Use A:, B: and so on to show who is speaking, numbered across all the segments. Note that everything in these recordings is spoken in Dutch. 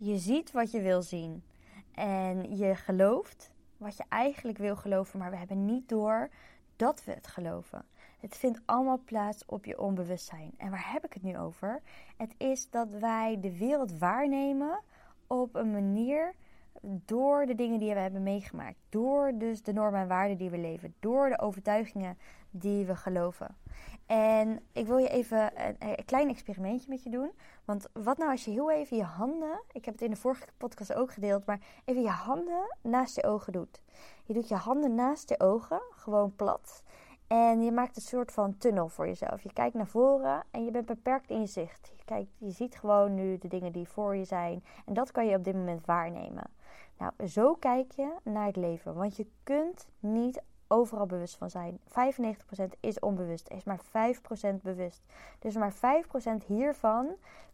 A: je ziet wat je wil zien. En je gelooft wat je eigenlijk wil geloven, maar we hebben niet door dat we het geloven. Het vindt allemaal plaats op je onbewustzijn. En waar heb ik het nu over? Het is dat wij de wereld waarnemen op een manier door de dingen die we hebben meegemaakt. Door dus de normen en waarden die we leven. Door de overtuigingen die we geloven. En ik wil je even een, een, klein experimentje met je doen. Want wat nou als je heel even je handen, ik heb het in de vorige podcast ook gedeeld, maar even je handen naast je ogen doet. Je doet je handen naast je ogen, gewoon plat. En je maakt een soort van tunnel voor jezelf. Je kijkt naar voren en je bent beperkt in je zicht. Je, kijkt, je ziet gewoon nu de dingen die voor je zijn. En dat kan je op dit moment waarnemen. Nou, zo kijk je naar het leven. Want je kunt niet overal bewust van zijn. 95% is onbewust, is maar 5% bewust. Dus maar 5% hiervan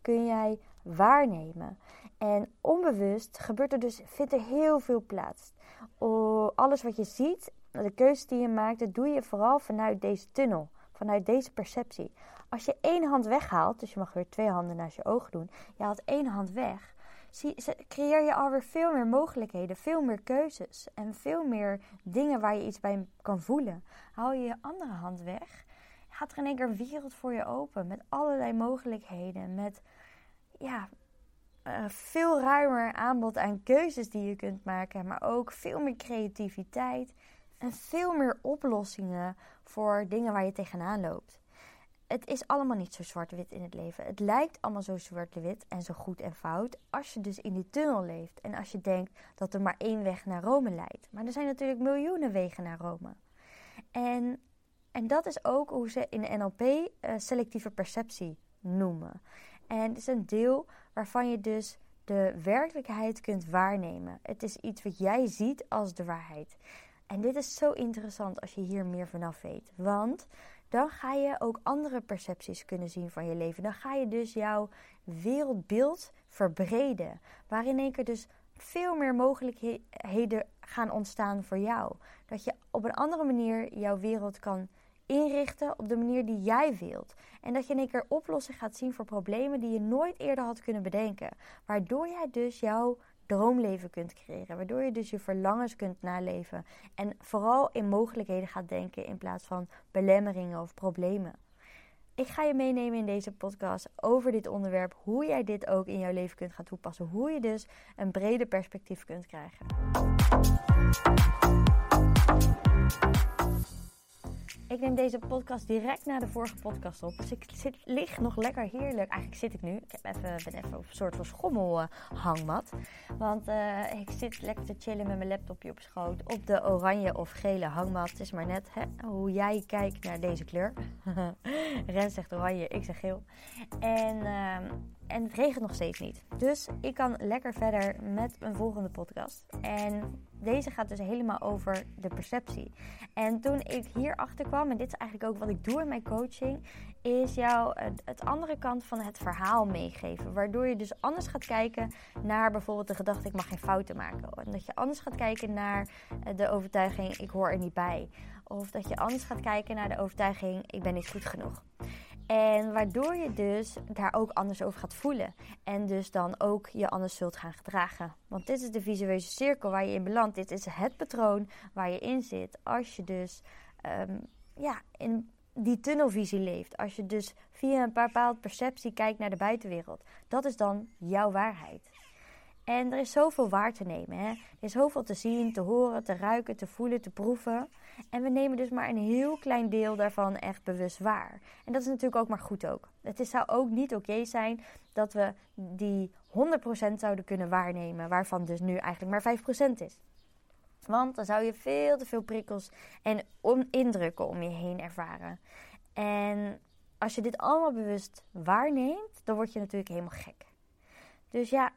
A: kun jij waarnemen. En onbewust gebeurt er dus, vindt er heel veel plaats. Alles wat je ziet, de keuzes die je maakt, dat doe je vooral vanuit deze tunnel. Vanuit deze perceptie. Als je één hand weghaalt, dus je mag weer twee handen naast je ogen doen. Je haalt één hand weg creëer je alweer veel meer mogelijkheden, veel meer keuzes en veel meer dingen waar je iets bij kan voelen. Hou je je andere hand weg, gaat er in één keer een wereld voor je open met allerlei mogelijkheden, met ja, uh, veel ruimer aanbod aan keuzes die je kunt maken, maar ook veel meer creativiteit en veel meer oplossingen voor dingen waar je tegenaan loopt het is allemaal niet zo zwart-wit in het leven. Het lijkt allemaal zo zwart-wit en zo goed en fout als je dus in die tunnel leeft. En als je denkt dat er maar één weg naar Rome leidt. Maar er zijn natuurlijk miljoenen wegen naar Rome. En, en dat is ook hoe ze in de NLP eh, selectieve perceptie noemen. En het is een deel waarvan je dus de werkelijkheid kunt waarnemen. Het is iets wat jij ziet als de waarheid. En dit is zo interessant als je hier meer vanaf weet. Want dan ga je ook andere percepties kunnen zien van je leven. Dan ga je dus jouw wereldbeeld verbreden. Waarin één keer dus veel meer mogelijkheden gaan ontstaan voor jou. Dat je op een andere manier jouw wereld kan inrichten op de manier die jij wilt. En dat je in één keer oplossingen gaat zien voor problemen die je nooit eerder had kunnen bedenken. Waardoor jij dus jouw droomleven kunt creëren. Waardoor je dus je verlangens kunt naleven. En vooral in mogelijkheden gaat denken in plaats van belemmeringen of problemen. Ik ga je meenemen in deze podcast over dit onderwerp. Hoe jij dit ook in jouw leven kunt gaan toepassen. Hoe je dus een breder perspectief kunt krijgen. Ik neem deze podcast direct na de vorige podcast op. Dus ik zit, lig nog lekker heerlijk. Eigenlijk zit ik nu. Ik heb even, ben even op een soort van schommelhangmat. Want uh, ik zit lekker te chillen met mijn laptopje op schoot. Op de oranje of gele hangmat. Het is maar net hè, hoe jij kijkt naar deze kleur. Ren zegt oranje, ik zeg geel. En, uh, en het regent nog steeds niet. Dus ik kan lekker verder met een volgende podcast. En deze gaat dus helemaal over de perceptie. En toen ik hierachter kwam, en dit is eigenlijk ook wat ik doe in mijn coaching, is jou het andere kant van het verhaal meegeven. Waardoor je dus anders gaat kijken naar bijvoorbeeld de gedachte: ik mag geen fouten maken. En dat je anders gaat kijken naar de overtuiging: ik hoor er niet bij. Of dat je anders gaat kijken naar de overtuiging: ik ben niet goed genoeg. En waardoor je dus daar ook anders over gaat voelen. En dus dan ook je anders zult gaan gedragen. Want dit is de visuele cirkel waar je in belandt. Dit is het patroon waar je in zit. Als je dus um, ja, in die tunnelvisie leeft. Als je dus via een bepaald perceptie kijkt naar de buitenwereld. Dat is dan jouw waarheid. En er is zoveel waar te nemen. Hè? Er is zoveel te zien, te horen, te ruiken, te voelen, te proeven. En we nemen dus maar een heel klein deel daarvan echt bewust waar. En dat is natuurlijk ook maar goed ook. Het is, zou ook niet oké zijn dat we die 100% zouden kunnen waarnemen, waarvan dus nu eigenlijk maar 5% is. Want dan zou je veel te veel prikkels en indrukken om je heen ervaren. En als je dit allemaal bewust waarneemt, dan word je natuurlijk helemaal gek. Dus ja,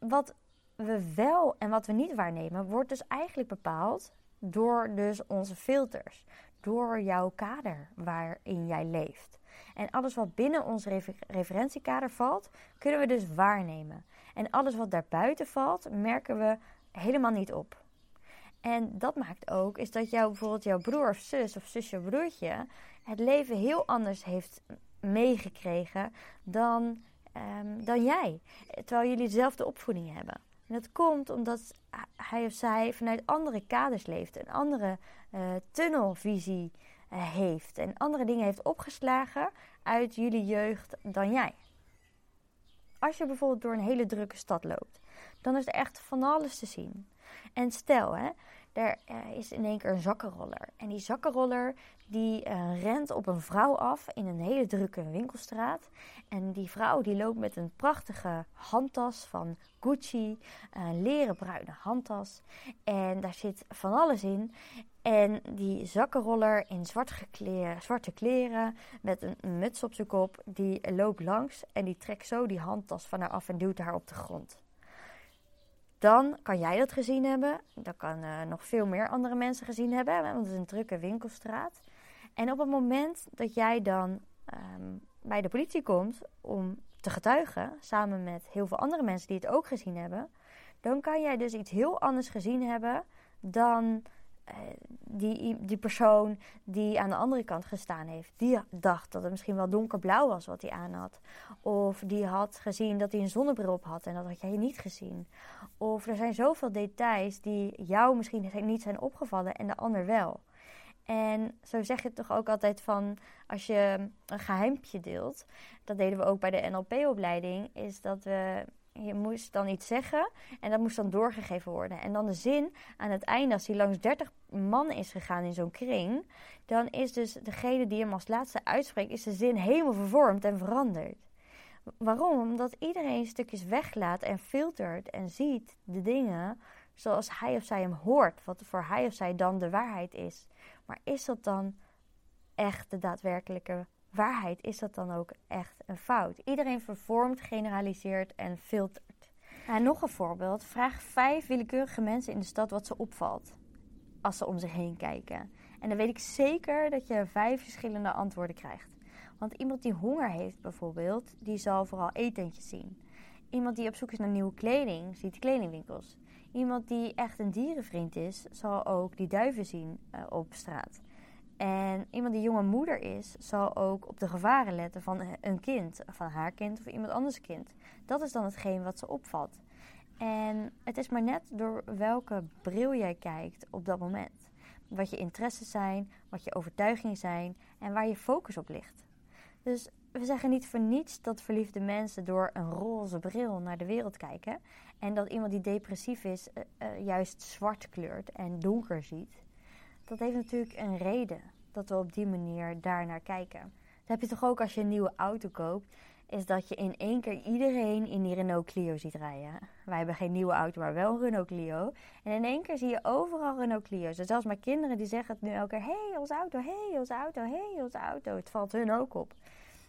A: wat we wel en wat we niet waarnemen, wordt dus eigenlijk bepaald door dus onze filters. Door jouw kader waarin jij leeft. En alles wat binnen ons referentiekader valt, kunnen we dus waarnemen. En alles wat daarbuiten valt, merken we helemaal niet op. En dat maakt ook is dat jou, bijvoorbeeld jouw broer of zus of zusje of broertje het leven heel anders heeft meegekregen dan ehm, dan jij. Terwijl jullie dezelfde opvoeding hebben. En dat komt omdat hij of zij vanuit andere kaders leeft, een andere uh, tunnelvisie uh, heeft en andere dingen heeft opgeslagen uit jullie jeugd dan jij. Als je bijvoorbeeld door een hele drukke stad loopt, dan is er echt van alles te zien. En stel, hè, er uh, is in één keer een zakkenroller. En die zakkenroller die uh, rent op een vrouw af in een hele drukke winkelstraat. En die vrouw die loopt met een prachtige handtas van Gucci, een leren bruine handtas. En daar zit van alles in. En die zakkenroller in zwart zwarte kleren met een muts op zijn kop, die loopt langs en die trekt zo die handtas van haar af en duwt haar op de grond. Dan kan jij dat gezien hebben. Dan kan uh, nog veel meer andere mensen gezien hebben, want het is een drukke winkelstraat. En op het moment dat jij dan um, bij de politie komt om te getuigen, samen met heel veel andere mensen die het ook gezien hebben, dan kan jij dus iets heel anders gezien hebben dan die, die persoon die aan de andere kant gestaan heeft. Die dacht dat het misschien wel donkerblauw was wat hij aan had. Of die had gezien dat hij een zonnebril op had en dat had jij niet gezien. Of er zijn zoveel details die jou misschien niet zijn opgevallen en de ander wel. En zo zeg je toch ook altijd van als je een geheimpje deelt. Dat deden we ook bij de NLP-opleiding. Is dat we je moest dan iets zeggen en dat moest dan doorgegeven worden. En dan de zin aan het einde, als hij langs 30 man is gegaan in zo'n kring, dan is dus degene die hem als laatste uitspreekt, is de zin helemaal vervormd en veranderd. Waarom? Omdat iedereen stukjes weglaat en filtert en ziet de dingen zoals hij of zij hem hoort, wat voor hij of zij dan de waarheid is. Maar is dat dan echt de daadwerkelijke waarheid? Is dat dan ook echt een fout? Iedereen vervormt, generaliseert en filtert. En nog een voorbeeld. Vraag vijf willekeurige mensen in de stad wat ze opvalt als ze om zich heen kijken. En dan weet ik zeker dat je vijf verschillende antwoorden krijgt. Want iemand die honger heeft bijvoorbeeld, die zal vooral etentjes zien. Iemand die op zoek is naar nieuwe kleding, ziet kledingwinkels. Iemand die echt een dierenvriend is, zal ook die duiven zien uh, op straat. En iemand die jonge moeder is, zal ook op de gevaren letten van een kind, van haar kind of iemand anders kind. Dat is dan hetgeen wat ze opvalt. En het is maar net door welke bril jij kijkt op dat moment. Wat je interesses zijn, wat je overtuigingen zijn en waar je focus op ligt. Dus we zeggen niet voor niets dat verliefde mensen door een roze bril naar de wereld kijken. En dat iemand die depressief is uh, uh, juist zwart kleurt en donker ziet. Dat heeft natuurlijk een reden dat we op die manier daar naar kijken. Dat heb je toch ook als je een nieuwe auto koopt. Is dat je in één keer iedereen in die Renault Clio ziet rijden. Wij hebben geen nieuwe auto, maar wel een Renault Clio. En in één keer zie je overal Renault Clio's. Dus zelfs mijn kinderen die zeggen het nu elke keer. Hey, onze auto, hey, onze auto, hey, onze auto. Het valt hun ook op.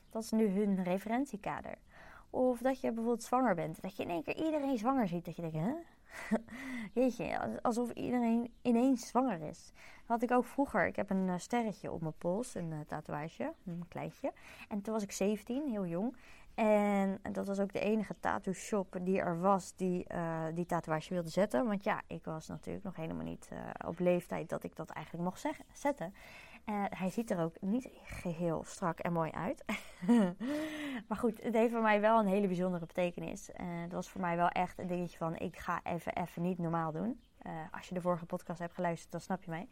A: Dat is nu hun referentiekader. Of dat je bijvoorbeeld zwanger bent. Dat je in één keer iedereen zwanger ziet. Dat je denkt, hè? Jeetje, alsof iedereen ineens zwanger is. Dat had ik ook vroeger. Ik heb een uh, sterretje op mijn pols, een uh, tatoeage, een kleintje. En toen was ik 17, heel jong. En dat was ook de enige tattoo shop die er was die uh, die tatoeage wilde zetten. Want ja, ik was natuurlijk nog helemaal niet op leeftijd dat ik dat eigenlijk mocht zetten. Uh, hij ziet er ook niet geheel strak en mooi uit. maar goed, het heeft voor mij wel een hele bijzondere betekenis. Uh, dat was voor mij wel echt een dingetje van: ik ga even, even niet normaal doen. Uh, als je de vorige podcast hebt geluisterd, dan snap je mij.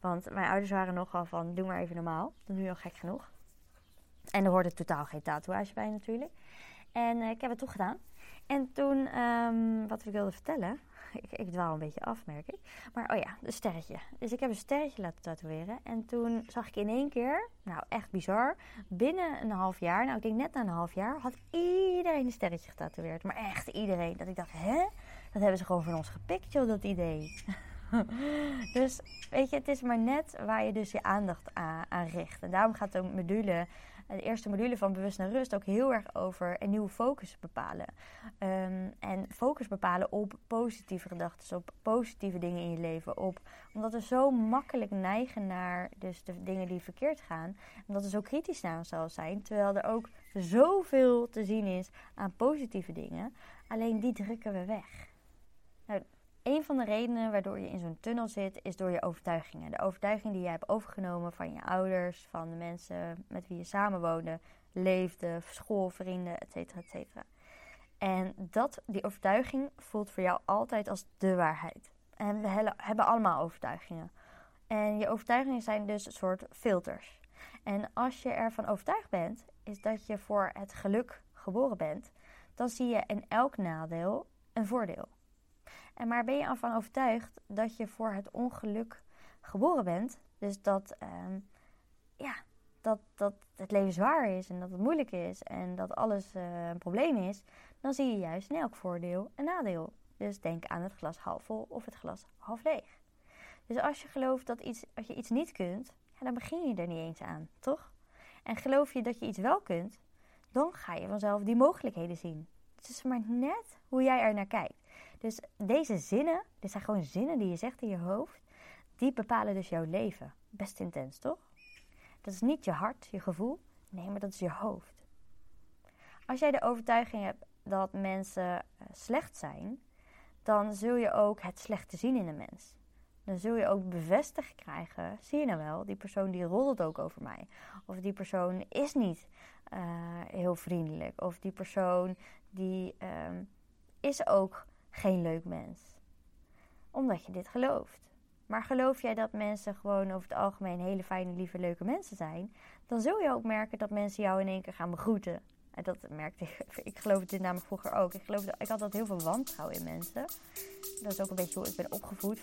A: Want mijn ouders waren nogal van: doe maar even normaal. Dat is nu al gek genoeg. En er hoorde totaal geen tatoeage bij natuurlijk. En ik heb het toch gedaan. En toen, um, wat ik wilde vertellen, ik, ik dwaal een beetje af, merk ik. Maar oh ja, een sterretje. Dus ik heb een sterretje laten tatoeëren. En toen zag ik in één keer, nou echt bizar, binnen een half jaar, nou ik denk net na een half jaar, had iedereen een sterretje getatoeëerd. Maar echt iedereen. Dat ik dacht, hè? Dat hebben ze gewoon van ons gepikt, joh, dat idee. dus weet je, het is maar net waar je dus je aandacht aan, aan richt. En daarom gaat de module de eerste module van Bewust naar Rust ook heel erg over een nieuwe focus bepalen. Um, en focus bepalen op positieve gedachten, op positieve dingen in je leven. Op, omdat we zo makkelijk neigen naar dus de dingen die verkeerd gaan. Omdat we zo kritisch naar onszelf zijn. Terwijl er ook zoveel te zien is aan positieve dingen. Alleen die drukken we weg. Nou, een van de redenen waardoor je in zo'n tunnel zit, is door je overtuigingen. De overtuigingen die je hebt overgenomen van je ouders, van de mensen met wie je samenwoonde, leefde, school, vrienden, et cetera. En dat, die overtuiging voelt voor jou altijd als de waarheid. En we hebben allemaal overtuigingen. En je overtuigingen zijn dus een soort filters. En als je ervan overtuigd bent, is dat je voor het geluk geboren bent, dan zie je in elk nadeel een voordeel. En maar ben je ervan overtuigd dat je voor het ongeluk geboren bent, dus dat, ehm, ja, dat, dat het leven zwaar is en dat het moeilijk is en dat alles uh, een probleem is, dan zie je juist in elk voordeel een nadeel. Dus denk aan het glas half vol of het glas half leeg. Dus als je gelooft dat, iets, dat je iets niet kunt, ja, dan begin je er niet eens aan, toch? En geloof je dat je iets wel kunt, dan ga je vanzelf die mogelijkheden zien. Het is maar net hoe jij er naar kijkt. Dus deze zinnen, dit zijn gewoon zinnen die je zegt in je hoofd, die bepalen dus jouw leven. Best intens, toch? Dat is niet je hart, je gevoel. Nee, maar dat is je hoofd. Als jij de overtuiging hebt dat mensen eh, slecht zijn, dan zul je ook het slechte zien in een mens. Dan zul je ook bevestigd krijgen, zie je nou wel, die persoon die roddelt ook over mij. Of die persoon is niet uh, heel vriendelijk. Of die persoon die uh, is ook geen leuk mens. Omdat je dit gelooft. Maar geloof jij dat mensen gewoon over het algemeen hele fijne, lieve, leuke mensen zijn, dan zul je ook merken dat mensen jou in één keer gaan begroeten. En dat merkte ik. Ik geloof dit namelijk vroeger ook. Ik, geloof, ik had altijd heel veel wantrouwen in mensen. Dat is ook een beetje hoe ik ben opgevoed.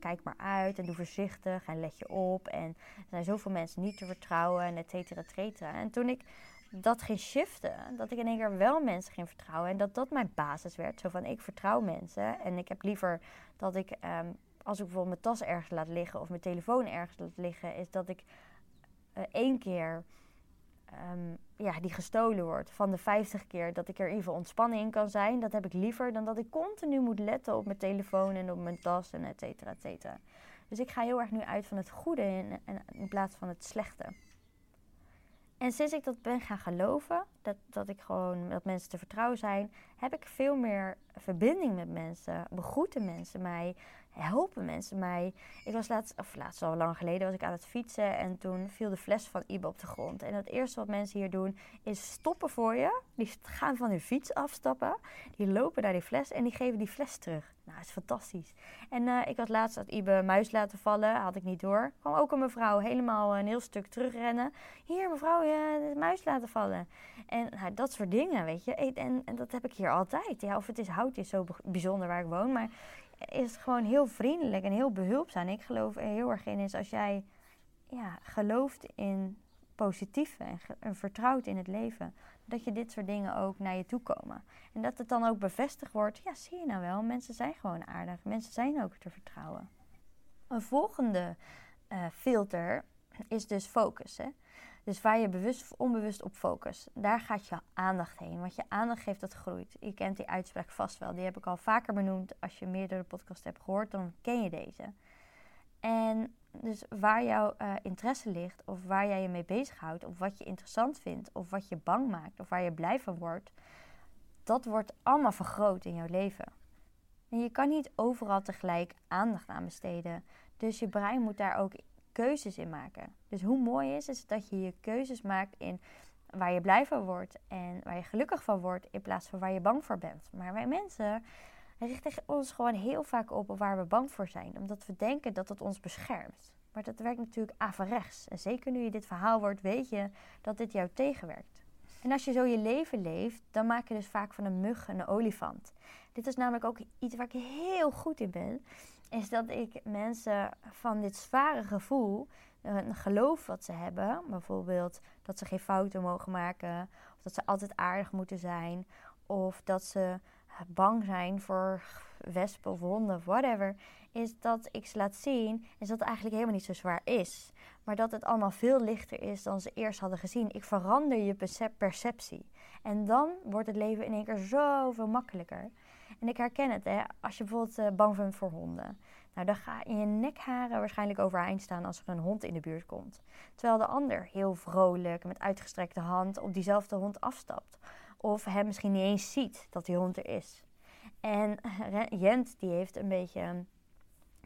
A: Kijk maar uit en doe voorzichtig en let je op. En er zijn zoveel mensen niet te vertrouwen en et cetera, et cetera. En toen ik dat ging shiften, dat ik in één keer wel mensen ging vertrouwen en dat dat mijn basis werd. Zo van, ik vertrouw mensen en ik heb liever dat ik, um, als ik bijvoorbeeld mijn tas ergens laat liggen of mijn telefoon ergens laat liggen, is dat ik uh, één keer Ehm, ja, die gestolen wordt. Van de 50 keer dat ik er even ontspannen in kan zijn. Dat heb ik liever dan dat ik continu moet letten op mijn telefoon en op mijn tas en et cetera, et cetera. Dus ik ga heel erg nu uit van het goede in, in plaats van het slechte. En sinds ik dat ben gaan geloven, dat, dat ik gewoon dat mensen te vertrouwen zijn, heb ik veel meer verbinding met mensen. Begroeten mensen mij, helpen mensen mij. Ik was laatst, of laatst al lang geleden, was ik aan het fietsen en toen viel de fles van Ibe op de grond. En het eerste wat mensen hier doen is stoppen voor je. Die gaan van hun fiets afstappen, die lopen naar die fles en die geven die fles terug. Nou, dat is fantastisch. En uh, ik had laatst dat Ibe muis laten vallen, had ik niet door. Kwam ook een mevrouw helemaal een heel stuk terugrennen. Hier mevrouw, je muis laten vallen. En nou, dat soort dingen, weet je. En, en, dat heb ik hier altijd. Ja, of het is hout, is zo bijzonder waar ik woon. Maar is gewoon heel vriendelijk en heel behulpzaam. Ik geloof er heel erg in is als jij ja, gelooft in positieve en, vertrouwt in het leven, dat je dit soort dingen ook naar je toe komen. En dat het dan ook bevestigd wordt, ja zie je nou wel, mensen zijn gewoon aardig, mensen zijn ook te vertrouwen. Een volgende uh, filter is dus focus. Hè? Dus waar je bewust of onbewust op focust, daar gaat je aandacht heen. Want je aandacht geeft dat groeit. Je kent die uitspraak vast wel. Die heb ik al vaker benoemd. Als je meerdere podcasts hebt gehoord, dan ken je deze. En dus waar jouw uh, interesse ligt, of waar jij je mee bezighoudt, of wat je interessant vindt, of wat je bang maakt, of waar je blij van wordt, dat wordt allemaal vergroot in jouw leven. En je kan niet overal tegelijk aandacht aan besteden. Dus je brein moet daar ook keuzes in maken. Dus hoe mooi is het dat je je keuzes maakt in waar je blij van wordt en waar je gelukkig van wordt, in plaats van waar je bang voor bent. Maar wij mensen richten ons gewoon heel vaak op waar we bang voor zijn, omdat we denken dat het ons beschermt. Maar dat werkt natuurlijk averechts. En zeker nu je dit verhaal hoort, weet je dat dit jou tegenwerkt. En als je zo je leven leeft, dan maak je dus vaak van een mug een olifant. Dit is namelijk ook iets waar ik heel goed in ben is dat ik mensen van dit zware gevoel een geloof wat ze hebben, bijvoorbeeld dat ze geen fouten mogen maken, of dat ze altijd aardig moeten zijn, of dat ze bang zijn voor wespen of honden of whatever, is dat ik ze laat zien, is dat het eigenlijk helemaal niet zo zwaar is. Maar dat het allemaal veel lichter is dan ze eerst hadden gezien. Ik verander je perceptie. En dan wordt het leven in één keer zoveel makkelijker. En ik herken het, hè. als je bijvoorbeeld uh, bang bent voor honden. Nou, dan ga je je nekharen waarschijnlijk overeind staan als er een hond in de buurt komt. Terwijl de ander heel vrolijk, met uitgestrekte hand, op diezelfde hond afstapt. Of hem misschien niet eens ziet dat die hond er is. En Jent, die heeft een beetje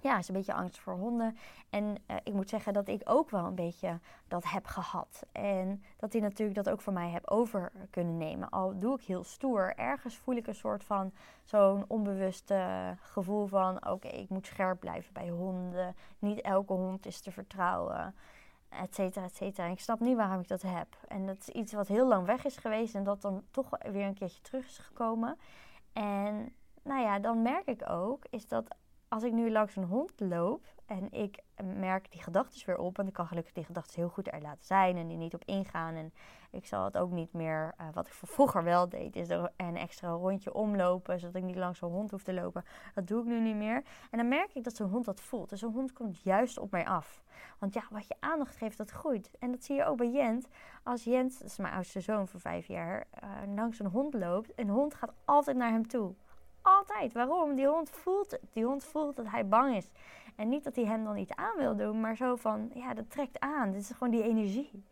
A: ja, is een beetje angst voor honden. En uh, ik moet zeggen dat ik ook wel een beetje dat heb gehad. En dat hij natuurlijk dat ook voor mij heb over kunnen nemen. Al doe ik heel stoer. Ergens voel ik een soort van zo'n onbewust gevoel van... oké, ik moet scherp blijven bij honden. Niet elke hond is te vertrouwen. Et cetera, et cetera. En ik snap niet waarom ik dat heb. En dat is iets wat heel lang weg is geweest... en dat dan toch weer een keertje terug is gekomen. En nou ja, dan merk ik ook... is dat als ik nu langs een hond loop en ik merk die gedachten weer op, want ik kan gelukkig die gedachten heel goed er laten zijn en die niet op ingaan. En ik zal het ook niet meer, uh, wat ik vroeger wel deed, is er een extra rondje omlopen, zodat ik niet langs zo'n hond hoef te lopen. Dat doe ik nu niet meer. En dan merk ik dat zo'n hond dat voelt. Dus zo'n hond komt juist op mij af. Want ja, wat je aandacht geeft, dat groeit. En dat zie je ook bij Jent. Als Jent, dat is mijn oudste zoon van vijf jaar, uh, langs een hond loopt, een hond gaat altijd naar hem toe. Altijd. Waarom? Die hond voelt het. Die hond voelt dat hij bang is. En niet dat hij hem dan iets aan wil doen, maar zo van, ja, dat trekt aan. Dit is gewoon die energie.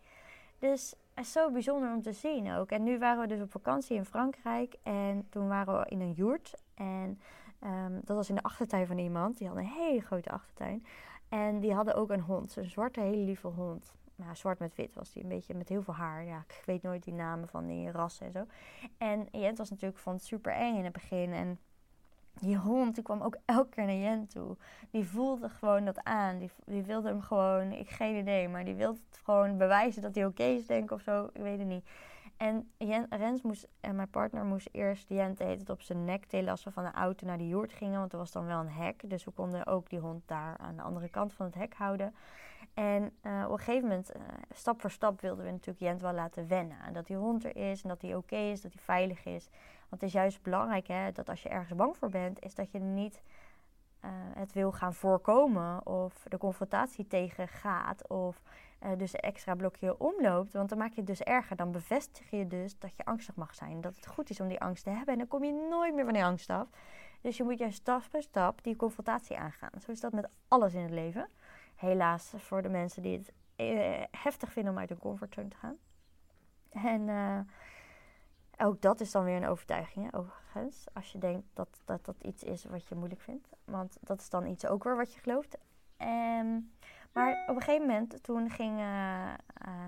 A: Dus het is zo bijzonder om te zien ook. En nu waren we dus op vakantie in Frankrijk. En toen waren we in een joert. En um, dat was in de achtertuin van iemand. Die had een hele grote achtertuin. En die hadden ook een hond. Een zwarte, hele lieve hond. Nou, zwart met wit was die. Een beetje met heel veel haar. Ja, ik weet nooit die namen van die rassen en zo. En Jent was natuurlijk van super eng in het begin. En die hond, die kwam ook elke keer naar Jent toe. Die voelde gewoon dat aan. Die, die wilde hem gewoon, ik geen idee, maar die wilde het gewoon bewijzen dat hij oké is, denk ik of zo. Ik weet het niet. En Rens moest, en mijn partner moest eerst Jent het op zijn nek tillen als we van de auto naar de joert gingen. Want er was dan wel een hek. Dus we konden ook die hond daar aan de andere kant van het hek houden. En uh, op een gegeven moment, uh, stap voor stap, wilden we natuurlijk Jent wel laten wennen. En dat die hond er is en dat hij oké is, dat hij veilig is. Want het is juist belangrijk hè, dat als je ergens bang voor bent, is dat je niet uh, het wil gaan voorkomen of de confrontatie tegen gaat of dus een extra blokje omloopt. Want dan maak je het dus erger. Dan bevestig je dus dat je angstig mag zijn. Dat het goed is om die angst te hebben. En dan kom je nooit meer van die angst af. Dus je moet juist stap voor stap die confrontatie aangaan. Zo is dat met alles in het leven helaas voor de mensen die het eh, heftig vinden om uit hun comfortzone te gaan. En uh, ook dat is dan weer een overtuiging, overigens. Als je denkt dat, dat dat iets is wat je moeilijk vindt. Want dat is dan iets ook weer wat je gelooft. Um, maar op een gegeven moment, toen ging, uh,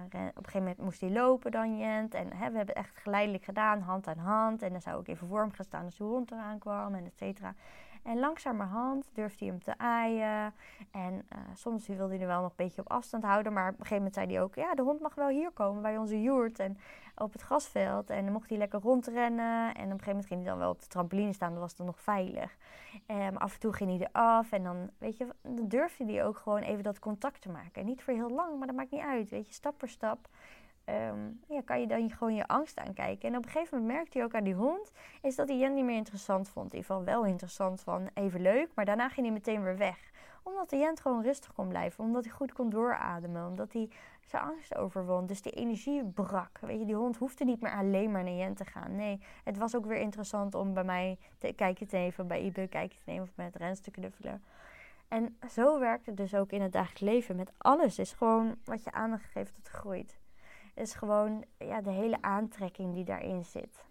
A: op een gegeven moment moest hij lopen dan Jent. En hè, we hebben het echt geleidelijk gedaan, hand aan hand. En dan zou ik even voor hem gaan staan als de hond eraan kwam en et cetera. En langzamerhand durfde hij hem te aaien. En uh, soms wilde hij er wel nog een beetje op afstand houden. Maar op een gegeven moment zei hij ook: Ja, de hond mag wel hier komen bij onze joert. En op het grasveld. En dan mocht hij lekker rondrennen. En op een gegeven moment ging hij dan wel op de trampoline staan. Dan was dan nog veilig. En ehm, af en toe ging hij eraf. En dan, weet je, dan durfde hij ook gewoon even dat contact te maken. En niet voor heel lang, maar dat maakt niet uit. Weet je, stap voor stap. Um, ja, kan je dan gewoon je angst aankijken. En op een gegeven moment merkte hij ook aan die hond... is dat hij Jen niet meer interessant vond. Ieder geval wel interessant van even leuk... maar daarna ging hij meteen weer weg. Omdat de Jent gewoon rustig kon blijven. Omdat hij goed kon doorademen. Omdat hij zijn angst overwon. Dus die energie brak. Weet je, die hond hoefde niet meer alleen maar naar Jent te gaan. Nee, het was ook weer interessant om bij mij te kijken te nemen... bij Ibe kijken te nemen of met Rens te knuffelen... En zo werkt het dus ook in het dagelijks leven. Met alles is gewoon wat je aandacht geeft, dat groeit is gewoon ja, de hele aantrekking die daarin zit.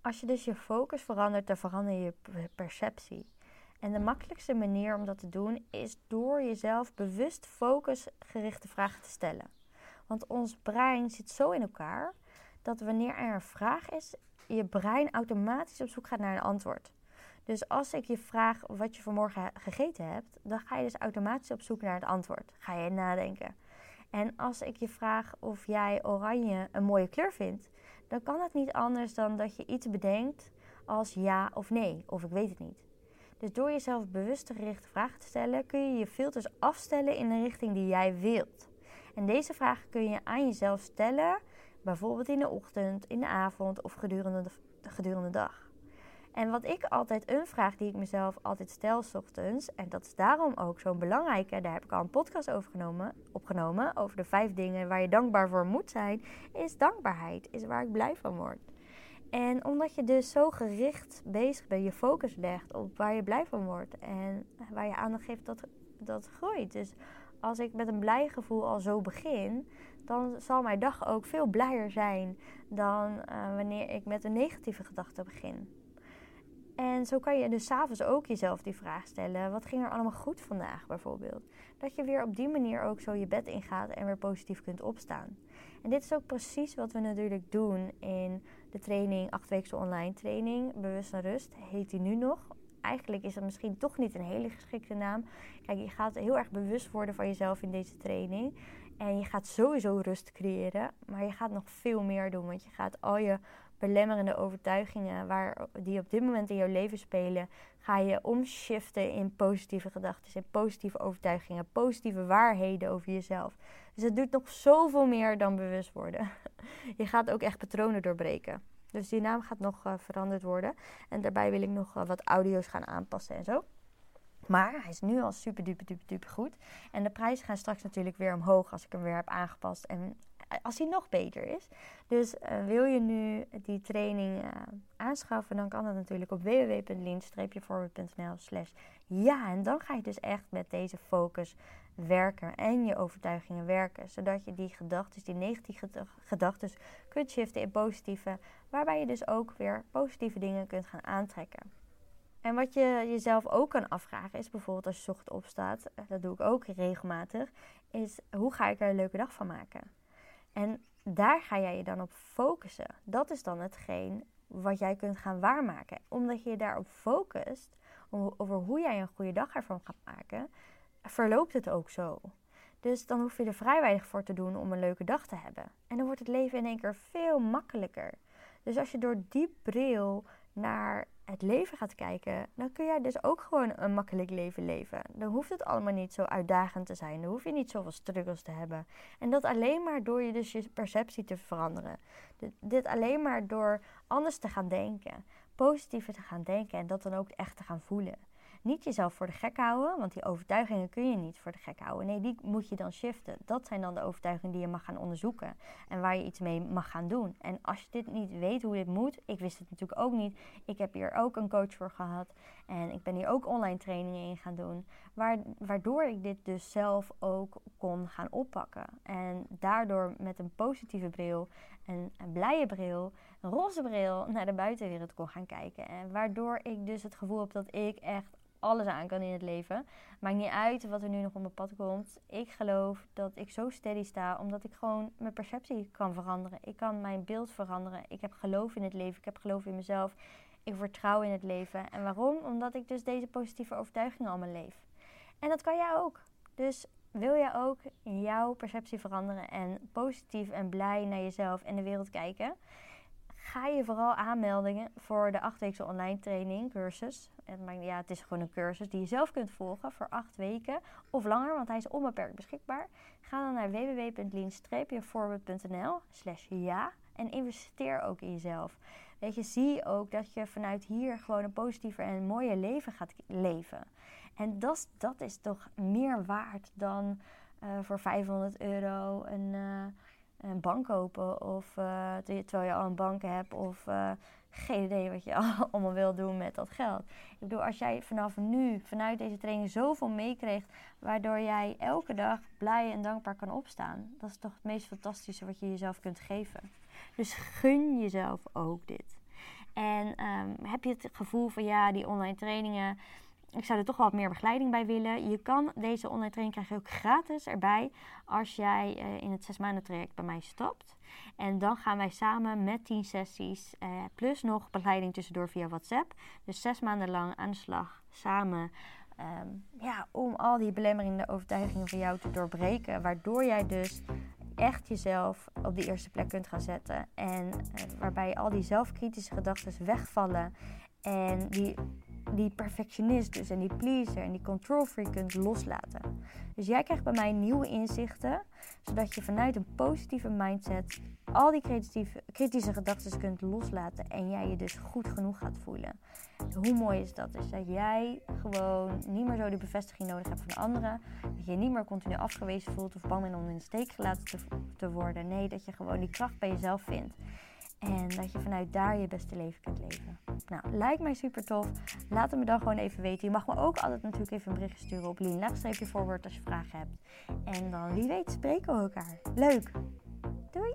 A: Als je dus je focus verandert, dan verander je perceptie. En de makkelijkste manier om dat te doen is door jezelf bewust focusgerichte vragen te stellen. Want ons brein zit zo in elkaar dat wanneer er een vraag is, je brein automatisch op zoek gaat naar een antwoord. Dus als ik je vraag wat je vanmorgen gegeten hebt, dan ga je dus automatisch op zoek naar het antwoord. Ga je nadenken. En als ik je vraag of jij oranje een mooie kleur vindt, dan kan het niet anders dan dat je iets bedenkt als ja of nee, of ik weet het niet. Dus door jezelf bewust gerichte vragen te stellen, kun je je filters afstellen in de richting die jij wilt. En deze vragen kun je aan jezelf stellen, bijvoorbeeld in de ochtend, in de avond of gedurende de, gedurende de dag. En wat ik altijd, een vraag die ik mezelf altijd stel s ochtends, en dat is daarom ook zo'n belangrijke, daar heb ik al een podcast over genomen, opgenomen, over de vijf dingen waar je dankbaar voor moet zijn, is dankbaarheid, is waar ik blij van word. En omdat je dus zo gericht bezig bent, je focus legt op waar je blij van wordt en waar je aandacht geeft, dat, dat groeit. Dus als ik met een blij gevoel al zo begin, dan zal mijn dag ook veel blijer zijn dan uh, wanneer ik met een negatieve gedachte begin. En zo kan je dus s'avonds ook jezelf die vraag stellen: wat ging er allemaal goed vandaag bijvoorbeeld? Dat je weer op die manier ook zo je bed ingaat en weer positief kunt opstaan. En dit is ook precies wat we natuurlijk doen in de training, 8 weken online training, Bewust en Rust, heet die nu nog. Eigenlijk is dat misschien toch niet een hele geschikte naam. Kijk, je gaat heel erg bewust worden van jezelf in deze training. En je gaat sowieso rust creëren, maar je gaat nog veel meer doen. Want je gaat al je belemmerende overtuigingen waar, die op dit moment in jouw leven spelen, ga je omschiften in positieve gedachten, in positieve overtuigingen, positieve waarheden over jezelf. Dus het doet nog zoveel meer dan bewust worden. Je gaat ook echt patronen doorbreken. Dus die naam gaat nog uh, veranderd worden. En daarbij wil ik nog uh, wat audio's gaan aanpassen en zo. Maar hij is nu al super duper duper duper goed. En de prijzen gaan straks natuurlijk weer omhoog als ik hem weer heb aangepast. En als hij nog beter is. Dus uh, wil je nu die training uh, aanschaffen, dan kan dat natuurlijk op www.lean-forward.nl slash ja. En dan ga je dus echt met deze focus werken en je overtuigingen werken. Zodat je die gedachten, die negatieve gedachten, kunt shiften in positieve. Waarbij je dus ook weer positieve dingen kunt gaan aantrekken. En wat je jezelf ook kan afvragen is bijvoorbeeld als je ochtend opstaat, eh, dat doe ik ook regelmatig, is hoe ga ik er een leuke dag van maken? En daar ga jij je dan op focussen. Dat is dan hetgeen wat jij kunt gaan waarmaken. Omdat je je daarop focust, over hoe jij een goede dag ervan gaat maken, verloopt het ook zo. Dus dan hoef je er vrij weinig voor te doen om een leuke dag te hebben. En dan wordt het leven in één keer veel makkelijker. Dus als je door die bril naar het leven gaat kijken, dan kun jij dus ook gewoon een makkelijk leven leven. Dan hoeft het allemaal niet zo uitdagend te zijn. Dan hoef je niet zoveel struggles te hebben. En dat alleen maar door je dus je perceptie te veranderen. Dit, alleen maar door anders te gaan denken. Positiever te gaan denken en dat dan ook echt te gaan voelen. Niet jezelf voor de gek houden, want die overtuigingen kun je niet voor de gek houden. Nee, die moet je dan shiften. Dat zijn dan de overtuigingen die je mag gaan onderzoeken en waar je iets mee mag gaan doen. En als je dit niet weet hoe dit moet, ik wist het natuurlijk ook niet. Ik heb hier ook een coach voor gehad en ik ben hier ook online trainingen in gaan doen, waardoor ik dit dus zelf ook kon gaan oppakken. En daardoor met een positieve bril, een, een blije bril, een roze bril naar de buitenwereld kon gaan kijken. En waardoor ik dus het gevoel heb dat ik echt alles aan kan in het leven. Maakt niet uit wat er nu nog op mijn pad komt. Ik geloof dat ik zo steady sta omdat ik gewoon mijn perceptie kan veranderen. Ik kan mijn beeld veranderen. Ik heb geloof in het leven. Ik heb geloof in mezelf. Ik vertrouw in het leven. En waarom? Omdat ik dus deze positieve overtuigingen allemaal leef. En dat kan jij ook. Dus wil jij ook jouw perceptie veranderen en positief en blij naar jezelf en de wereld kijken? Ga je vooral aanmeldingen voor de achtweekse online training cursus. Ja, het is gewoon een cursus die je zelf kunt volgen voor acht weken of langer, want hij is onbeperkt beschikbaar. Ga dan naar www.lean-forward.nl slash ja en investeer ook in jezelf. Weet je, zie ook dat je vanuit hier gewoon een positiever en mooier leven gaat leven. En dat, dat is toch meer waard dan uh, voor 500 euro een... Uh, een bank kopen. Of uh, terwijl je al een bank hebt. Of uh, geen idee wat je allemaal wil doen met dat geld. Ik bedoel, als jij vanaf nu, vanuit deze training, zoveel meekrijgt. Waardoor jij elke dag blij en dankbaar kan opstaan. Dat is toch het meest fantastische wat je jezelf kunt geven. Dus gun jezelf ook dit. En um, heb je het gevoel van ja, die online trainingen ik zou er toch wat meer begeleiding bij willen. Je kan deze online training krijg je ook gratis erbij als jij uh, in het zes maanden traject bij mij stapt. En dan gaan wij samen met 10 sessies uh, plus nog begeleiding tussendoor via WhatsApp. Dus zes maanden lang aan de slag samen. Um, ja, om al die belemmerende overtuigingen van jou te doorbreken. Waardoor jij dus echt jezelf op de eerste plek kunt gaan zetten. En uh, waarbij al die zelfkritische gedachten wegvallen. En die die perfectionist dus en die pleaser en die control freak kunt loslaten. Dus jij krijgt bij mij nieuwe inzichten, zodat je vanuit een positieve mindset al die kritische gedachten kunt loslaten en jij je dus goed genoeg gaat voelen. Hoe mooi is dat? Dus dat jij gewoon niet meer zo die bevestiging nodig hebt van anderen. Dat je je niet meer continu afgewezen voelt of bang bent om in de steek gelaten te, te worden. Nee, dat je gewoon die kracht bij jezelf vindt. En dat je vanuit daar je beste leven kunt leven. Nou, lijkt mij super tof. Laat het me dan gewoon even weten. Je mag me ook altijd natuurlijk even een berichtje sturen op Lien forward als je vragen hebt. En dan wie weet spreken we elkaar. Leuk! Doei!